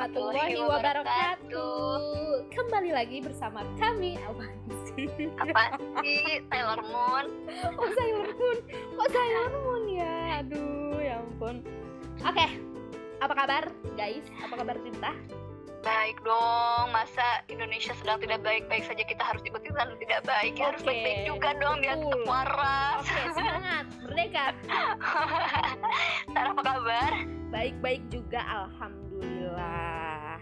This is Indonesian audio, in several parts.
warahmatullahi wabarakatuh. Kembali lagi bersama kami apa sih? Apa sih Sailor Moon? Oh Sailor Moon, kok Sailor Moon ya? Aduh, ya ampun. Oke, apa kabar guys? Apa kabar Tinta? Baik dong, masa Indonesia sedang tidak baik-baik saja kita harus ikutan tidak baik ya harus baik-baik juga dong biar tetap betul. waras. Oke, semangat, merdeka. Sarah apa kabar? Baik-baik juga, alhamdulillah.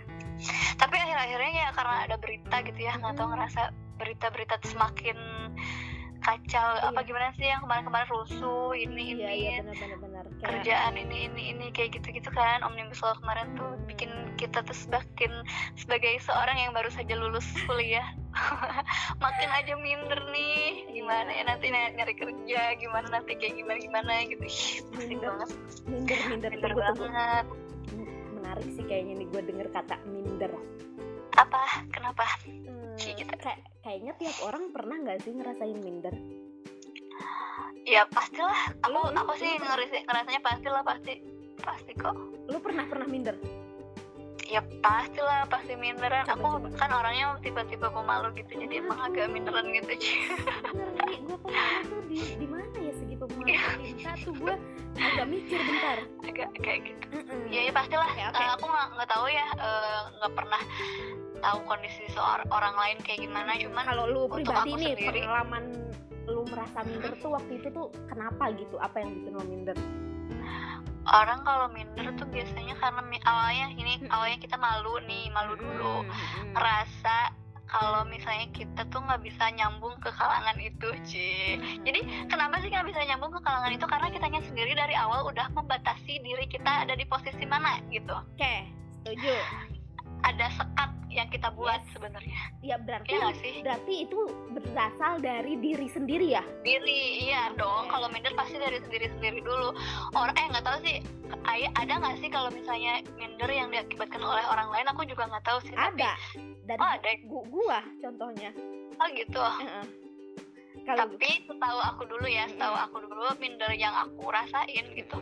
Tapi akhir-akhirnya ya karena ada berita gitu ya, nggak tahu Mm. ngerasa berita-berita semakin kacau. Apa Iya. gimana sih yang kemarin-kemarin rusuh ini ini Iya, iya benar-benar benar. Kayak kerjaan ini ini ini kayak gitu-gitu kan omnibus law kemarin tuh Hmm. bikin kita tuh semakin sebagai seorang yang baru saja lulus kuliah makin aja minder nih gimana ya nanti ny- nyari kerja gimana nanti kayak gimana gimana gitu pusing Minder. banget minder, minder, minder tunggu, tunggu. banget Menarik sih kayaknya nih gue denger kata minder. apa kenapa Hmm, kayak kayaknya tiap orang pernah nggak sih ngerasain minder? ya pastilah aku Lu- lu- aku sih ngerasa ngerasanya pastilah pasti pasti kok Lu pernah pernah minder? ya pastilah pasti minderan Coba, aku coba. kan orangnya tiba-tiba pemalu gitu jadi emang agak minderan gitu ngeri gue pemalu tuh di di mana ya segi pemalu Iya. Tuh gue agak mikir bentar. agak kayak gitu Mm-mm. ya, ya pastilah Oke, oke. Eh, aku nggak nggak tahu ya eh, nggak pernah tahu kondisi seorang orang lain kayak gimana cuman Kalau lu pribadi nih sendiri- pengalaman lu merasa minder tuh waktu itu tuh kenapa gitu? Apa yang bikin lo minder? orang kalau minder tuh biasanya karena awalnya ini Mm-mm. awalnya kita malu nih malu dulu Mm-mm. rasa kalau misalnya kita tuh nggak bisa nyambung ke kalangan itu Ci. jadi kenapa sih nggak bisa nyambung ke kalangan itu karena kitanya sendiri dari awal udah membatasi diri kita ada di posisi mana gitu Oke, setuju. Ada sekat yang kita buat Yes. sebenarnya Ya berarti ya sih berarti itu berasal dari diri sendiri ya? diri iya dong kalau minder pasti dari sendiri sendiri dulu orang eh nggak tahu sih ay- ada nggak sih kalau misalnya minder yang diakibatkan oleh orang lain aku juga nggak tahu sih tapi- Ada. Dan oh ada gu- gua contohnya. oh gitu Heeh. Kalau tapi setahu aku dulu ya setahu aku dulu minder yang aku rasain gitu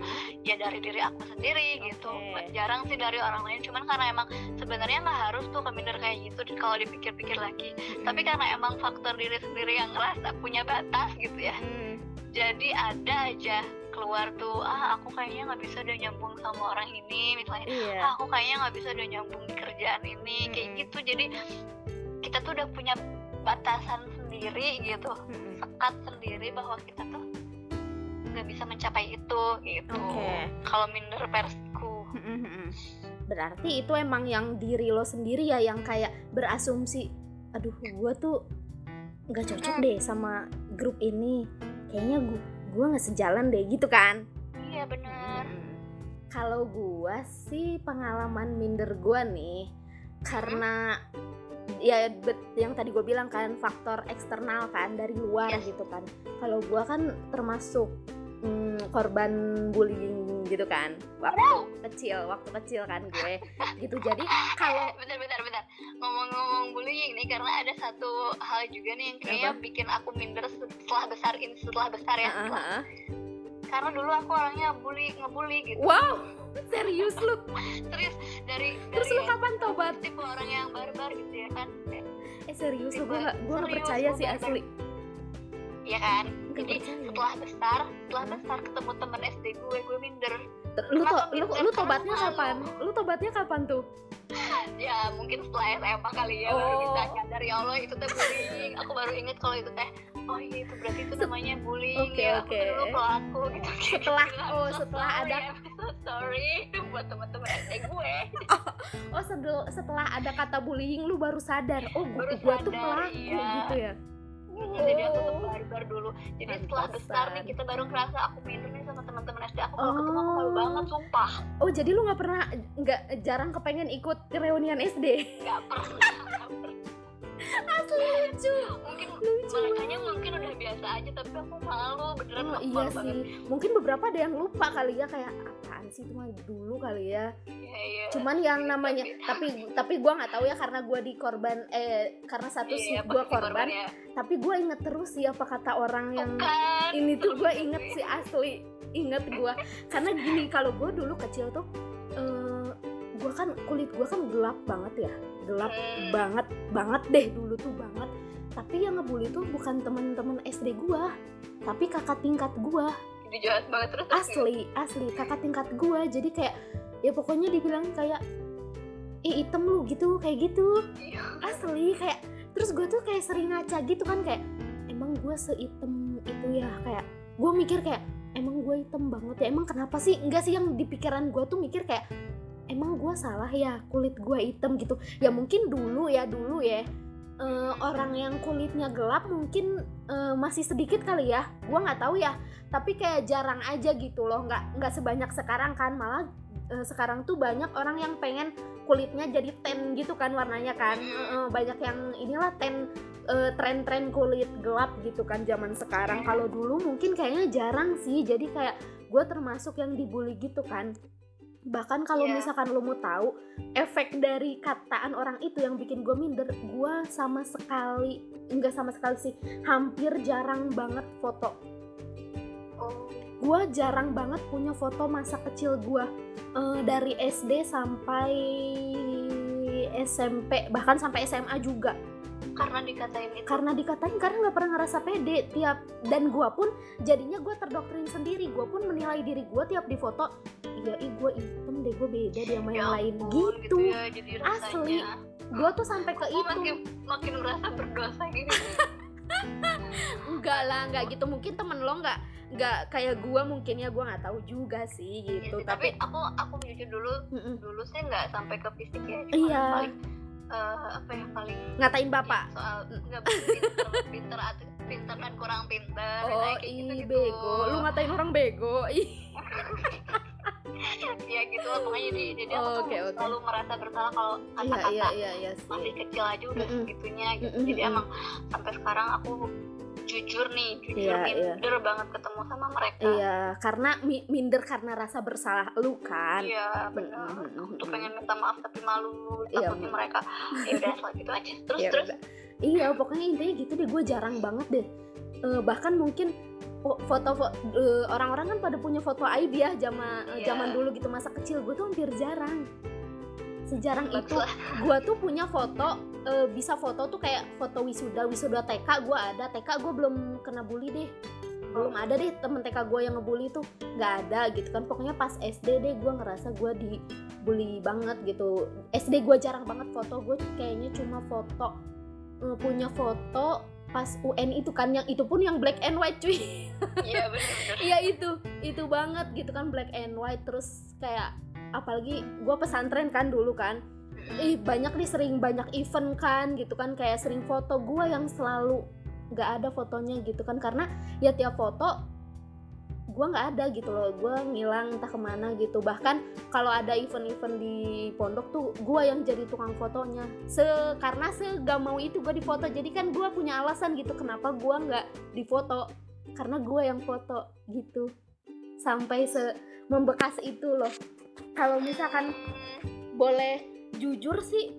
ya dari diri aku sendiri gitu Oke. jarang sih dari orang lain cuman karena emang sebenarnya nggak harus tuh ke minder kayak gitu kalau dipikir-pikir lagi tapi karena emang faktor diri sendiri yang ngerasa punya batas gitu ya Hmm. jadi ada aja keluar tuh ah aku kayaknya nggak bisa udah nyambung sama orang ini misalnya Iya. ah, aku kayaknya nggak bisa udah nyambung di kerjaan ini kayak Mm-mm. gitu jadi kita tuh udah punya batasan sendiri gitu Mm-mm. sekat sendiri bahwa kita tuh nggak bisa mencapai itu gitu Oke. kalau minder versiku Mm-mm. Berarti itu emang yang diri lo sendiri ya yang kayak berasumsi, aduh gua tuh nggak cocok deh sama grup ini, kayaknya gua gua nggak sejalan deh gitu kan? iya benar. Kalau gua sih pengalaman minder gua nih karena ya bet- yang tadi gue bilang kan faktor eksternal kan dari luar Yes. gitu kan. Kalau gua kan termasuk mm, korban bullying gitu kan waktu kecil waktu kecil kan gue gitu jadi kalau bentar bentar bentar ngomong-ngomong bullying nih karena ada satu hal juga nih yang kayaknya Apa? bikin aku minder setelah besar ini setelah besar ya setelah- ah, ah. karena dulu aku orangnya bully ngebully gitu wow serius lu? Serius dari terus dari lu kapan tobat tipe orang yang barbar gitu ya kan? Eh serius lu gue gue gak percaya sih barbar. asli. Ya kan? Gak jadi percaya. setelah besar setelah besar ketemu temen SD gue gue minder. Lu to lu, lu tobatnya kapan? Lu tobatnya kapan tuh? Ya mungkin setelah SMA kali ya baru Oh. bisa nyadar ya Allah itu teh bullying. Aku baru inget kalau itu teh oh iya itu berarti itu namanya bullying Oke, ya aku oke. tuh dulu pelaku gitu. Setelah- Gitu. oh, setelah ada- so sorry buat teman-teman SD gue. Oh sedel- setelah ada kata bullying lu baru sadar. Oh gua, Baru gua tuh pelaku iya. gitu ya? Jadi aku tuh Oh. barbar dulu. Jadi setelah besar nih kita baru ngerasa aku minder nih sama teman-teman SD aku kalau ketemu aku malu Oh. banget sumpah. Oh jadi lu nggak pernah nggak jarang kepengen ikut reunian SD nggak pernah asli lucu. Mungkin lucu. udah biasa aja tapi aku malu beneran Oh iya banget. sih, mungkin beberapa ada yang lupa kali ya kayak apaan sih itu mah dulu kali ya. Iya, iya. Cuman yang Iya, namanya tapi tapi gua nggak tahu ya karena gua di korban eh karena satu Iya, sih gua korban, ya. tapi gua inget terus sih apa kata orang yang Bukan. ini tuh gua inget sih asli inget gua karena gini kalau gua dulu kecil tuh eh, gue kan kulit gue kan gelap banget ya gelap Hmm. banget banget deh dulu tuh banget tapi yang ngebully tuh bukan teman-teman SD gue tapi kakak tingkat gue Jadi jahat banget terus asli asli kakak tingkat gue jadi kayak ya pokoknya dibilang kayak ih item lu gitu kayak gitu. Iya. asli kayak terus gue tuh kayak sering ngaca gitu kan kayak emang gue seitem itu ya? Kayak gue mikir kayak emang gue hitam banget ya? Emang kenapa sih? Enggak sih yang di pikiran gue tuh mikir kayak emang gue salah ya kulit gue hitam gitu. Ya mungkin dulu ya dulu ya eh, orang yang kulitnya gelap mungkin eh, masih sedikit kali ya. Gue nggak tahu ya. Tapi kayak jarang aja gitu loh. Nggak nggak sebanyak sekarang kan. Malah eh, sekarang tuh banyak orang yang pengen kulitnya jadi ten gitu kan warnanya kan. Eh, banyak yang inilah ten eh, tren-tren kulit gelap gitu kan zaman sekarang. Kalau dulu mungkin kayaknya jarang sih. Jadi kayak gue termasuk yang dibully gitu kan bahkan kalau Iya. misalkan lo mau tahu efek dari kataan orang itu yang bikin gue minder gue sama sekali enggak sama sekali sih hampir jarang banget foto Oh. gue jarang banget punya foto masa kecil gue Eh, dari SD sampai SMP bahkan sampai SMA juga Karena dikatain itu. karena dikatain karena nggak pernah ngerasa pede tiap dan gue pun jadinya gue terdoktrin sendiri gue pun menilai diri gue tiap di foto iya ih gue hitam deh gue beda dia sama yang Ya lain ampun, gitu ya, jadi Asli. gue tuh sampai ke itu makin makin merasa berdosa gini. enggak lah enggak gitu mungkin temen lo nggak nggak kayak gue mungkin ya gue nggak tahu juga sih Iya gitu sih, tapi, tapi aku aku jujur dulu Mm-mm. dulu sih nggak sampai ke fisik ya. Cuma Iya. paling eh, apa ya paling ngatain bapak soal nggak pinter pinter atau pinter dan kurang pinter Oh, kayak gitu ih gitu bego. Lu ngatain orang bego. Ya gitu lah pokoknya jadi jadi aku Oh, tuh oke, oke. selalu merasa bersalah kalau Iya, kata-kata iya, iya, iya masih sih. kecil aja udah Mm-mm. segitunya gitu Mm-mm, jadi mm-mm. emang sampai sekarang aku jujur nih jujur Iya, iya. minder banget ketemu sama mereka Iya, karena mi- minder karena rasa bersalah lu kan. Iya benar. Mm-mm, Aku tuh mm-mm. pengen minta maaf tapi malu Iya, takutnya mm. mereka. Ya udah gitu aja. Terus Ya terus. Iya, pokoknya intinya gitu deh. Gue jarang banget deh. Eh, bahkan mungkin fo- foto fo- eh, orang-orang kan pada punya foto aib ya zaman Iya. zaman dulu gitu masa kecil gue tuh hampir jarang sejarang itu gue tuh punya foto eh, bisa foto tuh kayak foto wisuda wisuda TK gue ada. TK gue belum kena bully deh. Belum ada deh temen TK gue yang ngebully tuh. Nggak ada gitu kan. Pokoknya pas SD deh gue ngerasa gue dibully banget gitu. SD gue jarang banget foto. Gue kayaknya cuma foto eh, punya foto pas UN itu kan. Yang itu pun yang black and white cuy. Iya benar-benar. Iya itu, itu banget gitu kan black and white. Terus kayak apalagi gue pesantren kan dulu kan, ih banyak nih sering banyak event kan gitu kan. Kayak sering foto gue yang selalu nggak ada fotonya gitu kan. Karena ya tiap foto gue nggak ada gitu loh. Gue ngilang entah ke mana gitu. Bahkan kalau ada event-event di pondok tuh gue yang jadi tukang fotonya. Se karena se gak mau itu gue difoto. Jadi kan gue punya alasan gitu kenapa gue nggak difoto. Karena gue yang foto gitu. Sampai se membekas itu loh kalau misalkan boleh jujur sih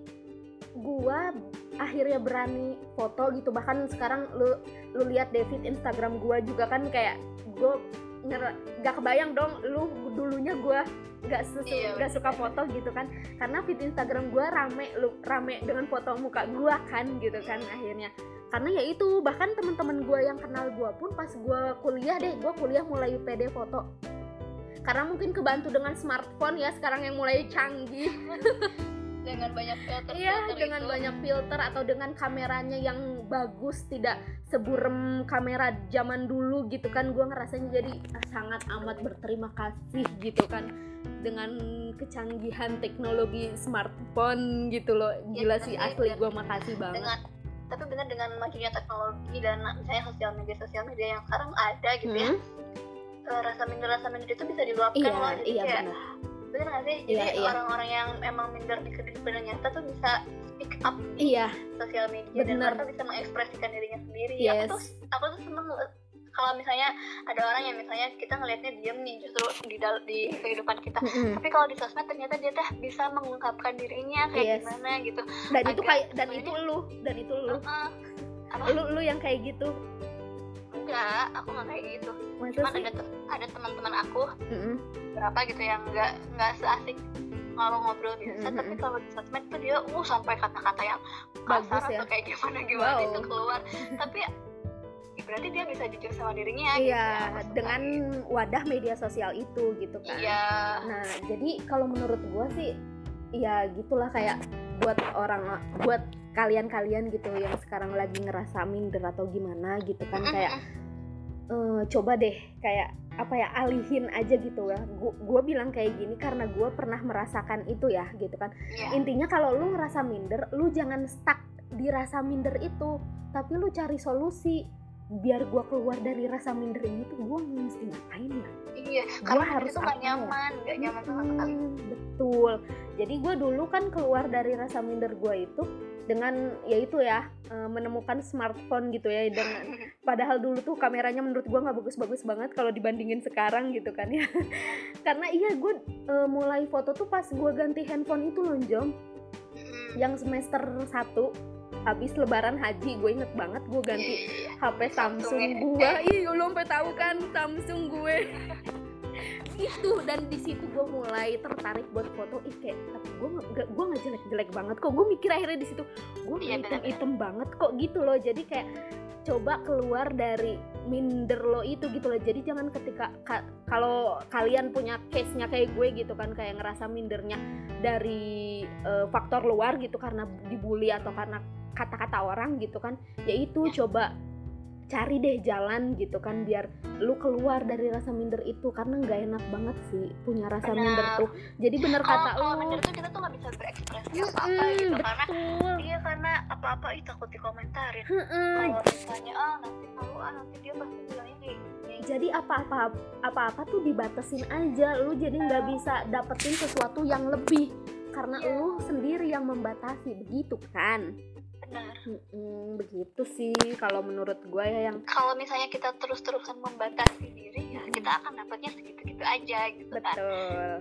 gua akhirnya berani foto gitu. Bahkan sekarang lu lu lihat David Instagram gua juga kan kayak gua nggak kebayang dong lu dulunya gua nggak susu Iya, nggak suka foto gitu kan. Karena feed Instagram gua rame lu rame dengan foto muka gua kan gitu kan akhirnya. Karena ya itu bahkan teman-teman gua yang kenal gua pun pas gua kuliah deh gua kuliah mulai pede foto karena mungkin kebantu dengan smartphone ya sekarang yang mulai canggih dengan banyak filter Iya, dengan banyak filter atau dengan kameranya yang bagus, tidak seburem kamera zaman dulu gitu kan. Gua ngerasanya jadi ah, sangat amat berterima kasih gitu kan dengan kecanggihan teknologi smartphone gitu loh. Iya, Gila bener sih asli gua makasih banget. dengan tapi benar dengan majunya teknologi dan misalnya sosial media sosial media yang sekarang ada gitu ya Hmm? rasa minder rasa minder itu bisa diluapkan Iya, loh jadi iya kayak benar. bener nggak sih Iya, jadi iya. orang-orang yang emang minder di kehidupan nyata tuh bisa speak up Iya, sosial media dan Bener. mereka bisa mengekspresikan dirinya sendiri Yes. aku tuh aku tuh seneng kalau misalnya ada orang yang misalnya kita ngelihatnya diem nih justru di dal- di kehidupan kita Mm-mm. tapi kalau di sosmed ternyata dia teh bisa mengungkapkan dirinya kayak Yes. gimana gitu dan itu agak kayak dan itu lu, dan itu lu. Heeh. apa Lu lu yang kayak gitu. Enggak aku nggak kayak gitu Masa cuman sih? ada te- ada teman-teman aku Mm-mm. berapa gitu yang nggak nggak seasik kalau ngobrol biasa Mm-mm. tapi kalau di sosmed tuh dia uh sampai kata-kata yang Bagus kasar ya. atau kayak gimana gimana Wow. itu keluar tapi ya, berarti dia bisa jujur sama dirinya gitu iya ya, maksudnya. dengan wadah media sosial itu gitu kan iya Nah, jadi kalau menurut gua sih ya gitulah kayak buat orang buat kalian-kalian gitu yang sekarang lagi ngerasa minder atau gimana gitu kan kayak eh, coba deh kayak apa ya alihin aja gitu ya. Gua, gua bilang kayak gini karena gua pernah merasakan itu ya gitu kan. Iya. Intinya kalau lu ngerasa minder, lu jangan stuck di rasa minder itu, tapi lu cari solusi biar gua keluar dari rasa minder ini tuh gua mesti ngapain ya? iya Gua karena harus harus itu apa ya? nyaman nggak nyaman sama sekali Hmm, betul. Jadi gue dulu kan keluar dari rasa minder gue itu dengan yaitu ya eh, menemukan smartphone gitu ya dengan padahal dulu tuh kameranya menurut gue nggak bagus-bagus banget kalau dibandingin sekarang gitu kan ya. Karena iya gue eh, mulai foto tuh pas gue ganti handphone itu loh Jom yang semester 1 habis lebaran haji gue inget banget gue ganti Iya, iya, iya. HP Samsung ya. gua iya lu sampai tahu kan Samsung gue itu dan di situ gue mulai tertarik buat foto. Ih kayak tapi gue nggak gue nggak jelek jelek banget kok. Gue mikir akhirnya di situ gue Iya, benar-benar. hitam banget kok gitu loh. Jadi kayak coba keluar dari minder lo itu gitu loh. Jadi jangan ketika ka- kalau kalian punya case nya kayak gue gitu kan kayak ngerasa mindernya dari eh, faktor luar gitu karena dibully atau karena kata-kata orang gitu kan yaitu coba cari deh jalan gitu kan biar lu keluar dari rasa minder itu karena nggak enak banget sih punya rasa Benar. minder tuh. Jadi bener kalau kata kalau lu. minder tuh kita tuh nggak bisa berekspresi apa apa gitu karena betul. iya karena apa-apa ih takut dikomentarin. Mm-mm. kalau misalnya ah nanti kalau ah nanti dia pasti bilangnya kayak gini. Jadi apa-apa apa-apa tuh dibatasin aja. Lu jadi nggak bisa dapetin sesuatu yang lebih karena Iya. lu sendiri yang membatasi begitu kan benar. Mm-mm, begitu sih kalau menurut gue ya yang kalau misalnya kita terus-terusan membatasi diri ya kita akan dapatnya segitu-gitu aja gitu kan. Betul.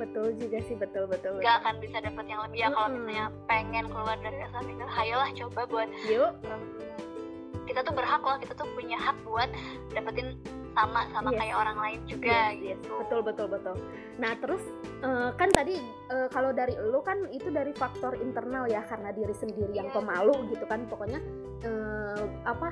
Betul juga sih betul betul, nggak betul. akan bisa dapat yang lebih. Ya kalau Mm-mm. misalnya pengen keluar dari rasa minder hayolah coba buat yuk. kita tuh berhak loh kita tuh punya hak buat dapetin sama sama Yes. kayak orang lain juga Yes, yes. gitu betul betul betul. Nah terus eh, kan tadi eh, kalau dari lu kan itu dari faktor internal ya karena diri sendiri yang Iya. pemalu gitu kan pokoknya eh, apa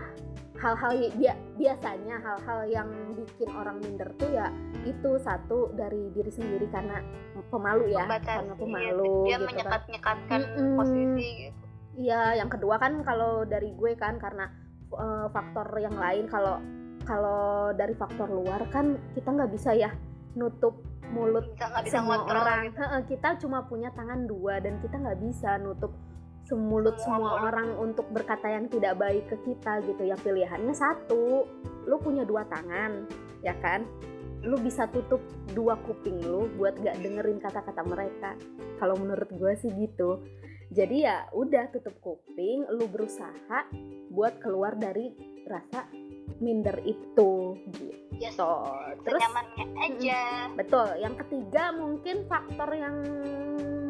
hal-hal y- bia- biasanya hal-hal yang bikin orang minder tuh ya itu satu dari diri sendiri karena pemalu ya Membatasi, karena ya, pemalu dia gitu kan. menyekat-nyekatkan Mm-mm. posisi gitu Iya, yang kedua kan kalau dari gue kan karena eh, faktor yang lain kalau kalau dari faktor luar kan kita nggak bisa ya nutup mulut bisa nggak bisa semua orang. gitu. Kita cuma punya tangan dua dan kita nggak bisa nutup semulut Semua semua orang. untuk berkata yang tidak baik ke kita gitu ya. Pilihannya satu lu punya dua tangan ya kan? Lu bisa tutup dua kuping lu buat gak dengerin kata-kata mereka. Kalau menurut gue sih gitu. Jadi ya udah tutup kuping lu berusaha buat keluar dari rasa minder itu gitu Yes, terus senyamannya aja Betul. Yang ketiga mungkin faktor yang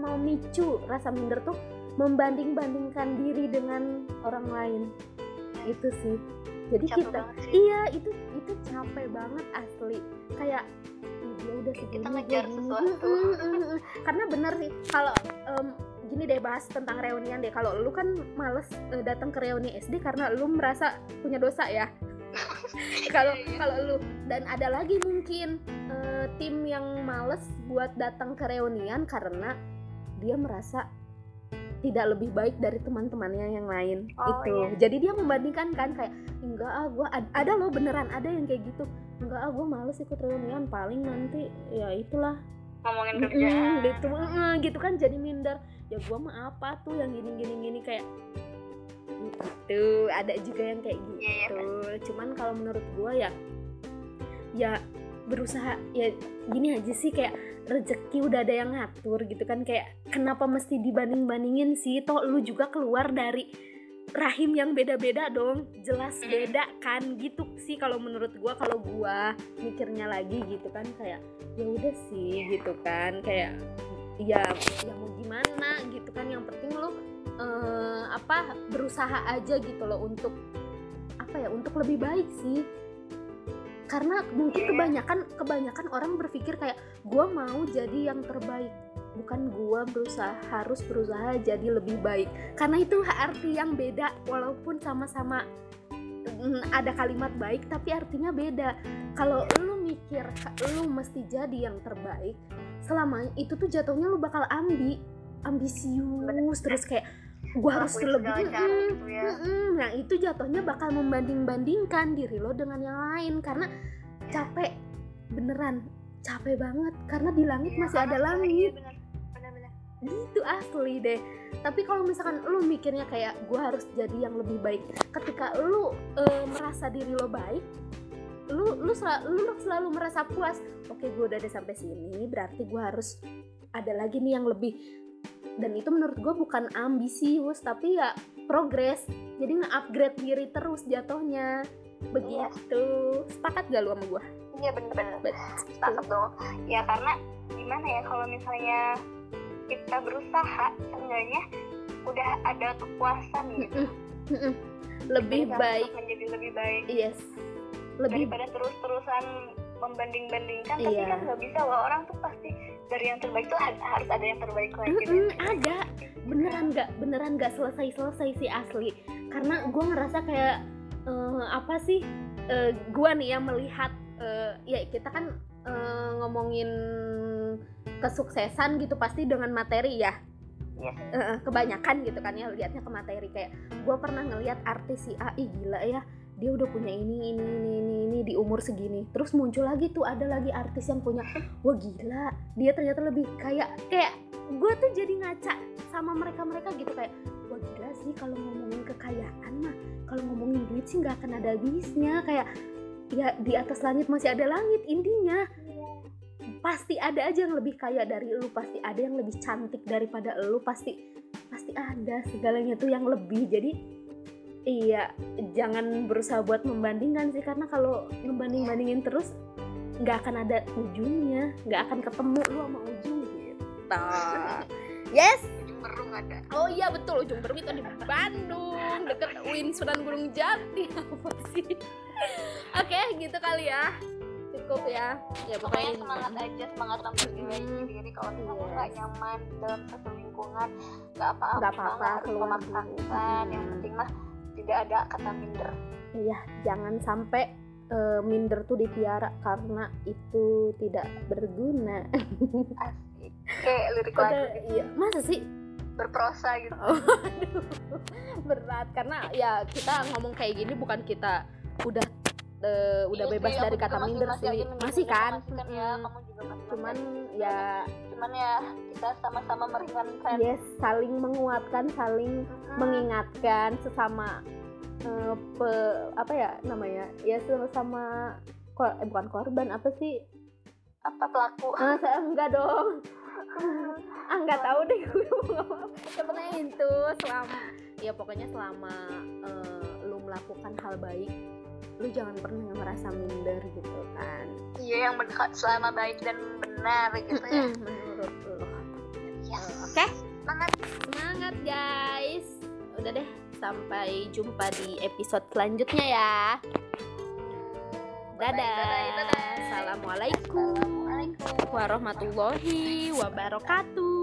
mau micu rasa minder tuh membanding-bandingkan diri dengan orang lain. Itu sih. Jadi capek kita sih iya itu itu capek banget asli. Kayak "Ih, dia udah segini kita ngejar gini." sesuatu. Mm, mm, mm, mm. Karena bener sih kalau em, gini deh bahas tentang reunian deh. Kalau lu kan males eh, datang ke reuni SD karena lu merasa punya dosa ya. kalau kalau lu dan ada lagi mungkin eh, tim yang males buat datang ke reunian karena dia merasa tidak lebih baik dari teman-temannya yang lain Oh, itu iya. jadi dia membandingkan kan kayak enggak ah gua ad- ada loh beneran ada yang kayak gitu. Enggak ah gua males ikut reunian paling nanti ya itulah. Ngomongin Mm-mm, kerjaan. gitu mm, gitu kan jadi minder. Ya gua mah apa tuh yang gini gini gini kayak gitu. Ada juga yang kayak gitu Iya, iya, cuman kalau menurut gua ya ya berusaha ya gini aja sih kayak rezeki udah ada yang ngatur gitu kan. Kayak kenapa mesti dibanding bandingin sih? Toh lu juga keluar dari rahim yang beda-beda dong. Jelas Mm. beda kan? Gitu sih kalau menurut gua kalau gua mikirnya lagi gitu kan. Kayak ya udah sih gitu kan. Kayak ya ya mau gimana gitu kan. Yang penting lu eh, apa berusaha aja gitu loh untuk apa ya untuk lebih baik sih. Karena mungkin kebanyakan kebanyakan orang berpikir kayak gua mau jadi yang terbaik. Bukan gua berusaha harus berusaha jadi lebih baik. Karena itu arti yang beda walaupun sama-sama mm, ada kalimat baik tapi artinya beda. Kalau lu mikir lu mesti jadi yang terbaik selama itu tuh jatuhnya lu bakal ambi ambisius terus kayak gua harus lebih Mm-mm. gitu ya. Mm-mm. Nah itu jatuhnya bakal membanding-bandingkan diri lo dengan yang lain karena capek beneran capek banget karena di langit Iya, masih ada karena- langit iya, bener. Bener-bener. itu asli deh tapi kalau misalkan lu mikirnya kayak gue harus jadi yang lebih baik ketika lu eh, merasa diri lo baik lu lu selalu, lu selalu merasa puas oke gue udah ada sampai sini berarti gue harus ada lagi nih yang lebih dan itu menurut gue bukan ambisius tapi ya progres. Jadi nge-upgrade diri terus jatuhnya. Begitu. Sepakat gak lu sama gue Iya bener-bener. Sepakat dong. Ya karena gimana ya kalau misalnya kita berusaha seenggaknya udah ada kepuasan gitu. Lebih Berusaha baik. menjadi lebih baik. Yes. Lebih daripada terus-terusan membanding-bandingkan tapi Iya. kan nggak bisa loh. Orang tuh pasti dari yang terbaik tuh ha- harus ada yang terbaik lagi Mm-mm, ada. Beneran nggak beneran nggak selesai selesai sih asli. Karena gue ngerasa kayak eh, apa sih eh, gue nih ya melihat eh, ya kita kan eh, ngomongin kesuksesan gitu pasti dengan materi ya. Eh, eh, kebanyakan gitu kan ya liatnya ke materi. Kayak gue pernah ngelihat artis si A ih gila ya dia udah punya ini ini ini ini ini di umur segini. Terus muncul lagi tuh ada lagi artis yang punya wah gila. Dia ternyata lebih kayak kayak gue tuh jadi ngaca sama mereka mereka gitu kayak wah gila sih kalau ngomongin kekayaan mah kalau ngomongin duit sih nggak akan ada habisnya. Kayak ya di atas langit masih ada langit intinya. Pasti ada aja yang lebih kaya dari lu pasti ada yang lebih cantik daripada lu pasti pasti ada segalanya tuh yang lebih. Jadi iya jangan berusaha buat membandingkan sih karena kalau membanding bandingin terus nggak akan ada ujungnya nggak akan ketemu lu sama ujung gitu. Yes. Ujung berung ada. Oh iya betul ujung berung itu di Bandung deket Win Sunan Gunung Jati. Apa sih? Oke gitu kali ya. Cukup ya. Ya pokoknya pokoknya semangat aja semangat memperbaiki Hmm. diri kalau misalnya Yes. nggak nyaman dalam satu lingkungan nggak apa-apa. Nggak apa-apa, keluar yang penting mah tidak ada kata minder. Iya, jangan sampai eh, minder tuh dipiara karena itu tidak berguna. asik. Kayak lirik lagu. iya, masa sih? Berprosa gitu. Aduh, berat karena ya kita ngomong kayak gini bukan kita udah eh, udah Iya bebas sih, dari kata masih- minder masih sih. minder Masih kan? masih kan ya Mm-mm. kamu juga masih Cuman masih. ya cuman ya kita sama-sama meringankan yes saling menguatkan, saling Mm-mm. mengingatkan sesama eh, pe- apa ya namanya? Ya sesama ko- eh, bukan korban apa sih? apa pelaku Ah, saya enggak dong. ah, enggak tahu deh gue ngomong. Ya pokoknya itu selama ya pokoknya selama eh, lu melakukan hal baik, lu jangan pernah merasa minder gitu kan. iya yang ben- selama baik dan benar gitu ya Menurut lu. Yes. Oke, semangat semangat guys. Udah deh, sampai jumpa di episode selanjutnya ya. Dadah. bye-bye. Assalamualaikum Assalamualaikum warahmatullahi wabarakatuh.